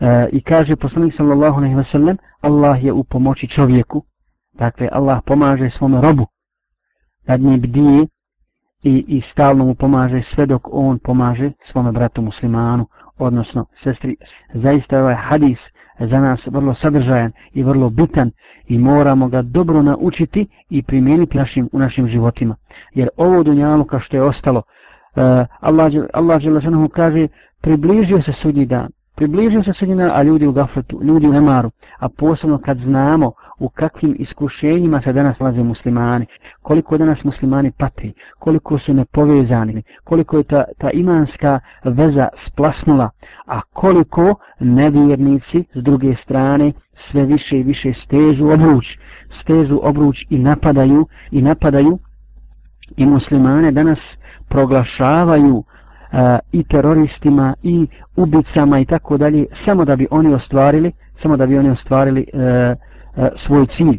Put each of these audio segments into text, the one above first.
E, I kaže poslanik sallallahu alejhi ve sellem, Allah je u pomoći čovjeku. Dakle, Allah pomaže svom robu. Nad njim bdije i, i stalno mu pomaže sve dok on pomaže svom bratu muslimanu, odnosno sestri. Zaista ovaj hadis za nas vrlo sadržajan i vrlo bitan i moramo ga dobro naučiti i primijeniti našim, u našim životima. Jer ovo dunjaluka što je ostalo, uh, Allah, Allah kaže približio se sudnji dan. Približio se sredina, a ljudi u gafletu, ljudi u nemaru, a posebno kad znamo u kakvim iskušenjima se danas nalaze muslimani, koliko danas muslimani pati, koliko su nepovezani, koliko je ta, ta imanska veza splasnula, a koliko nevjernici s druge strane sve više i više stežu obruč, stežu obruč i napadaju, i napadaju i muslimane danas proglašavaju E, i teroristima i ubicama i tako dalje samo da bi oni ostvarili samo da bi oni ostvarili e, e, svoj cilj.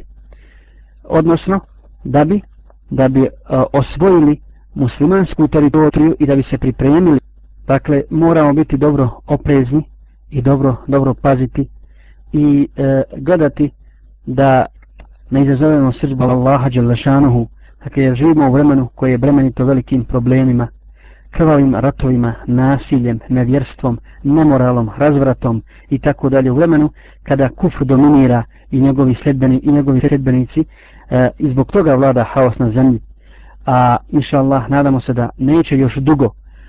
Odnosno da bi da bi e, osvojili muslimansku teritoriju i da bi se pripremili. Dakle moramo biti dobro oprezni i dobro dobro paziti i e, gledati da ne izazovemo srđba Allaha Đelešanuhu dakle jer živimo u vremenu koje je bremenito velikim problemima krvavim ratovima, nasiljem, nevjerstvom, nemoralom, razvratom i tako dalje u vremenu kada kufr dominira i njegovi sledbeni i njegovi sledbenici e, i zbog toga vlada haos na zemlji. A inša Allah nadamo se da neće još dugo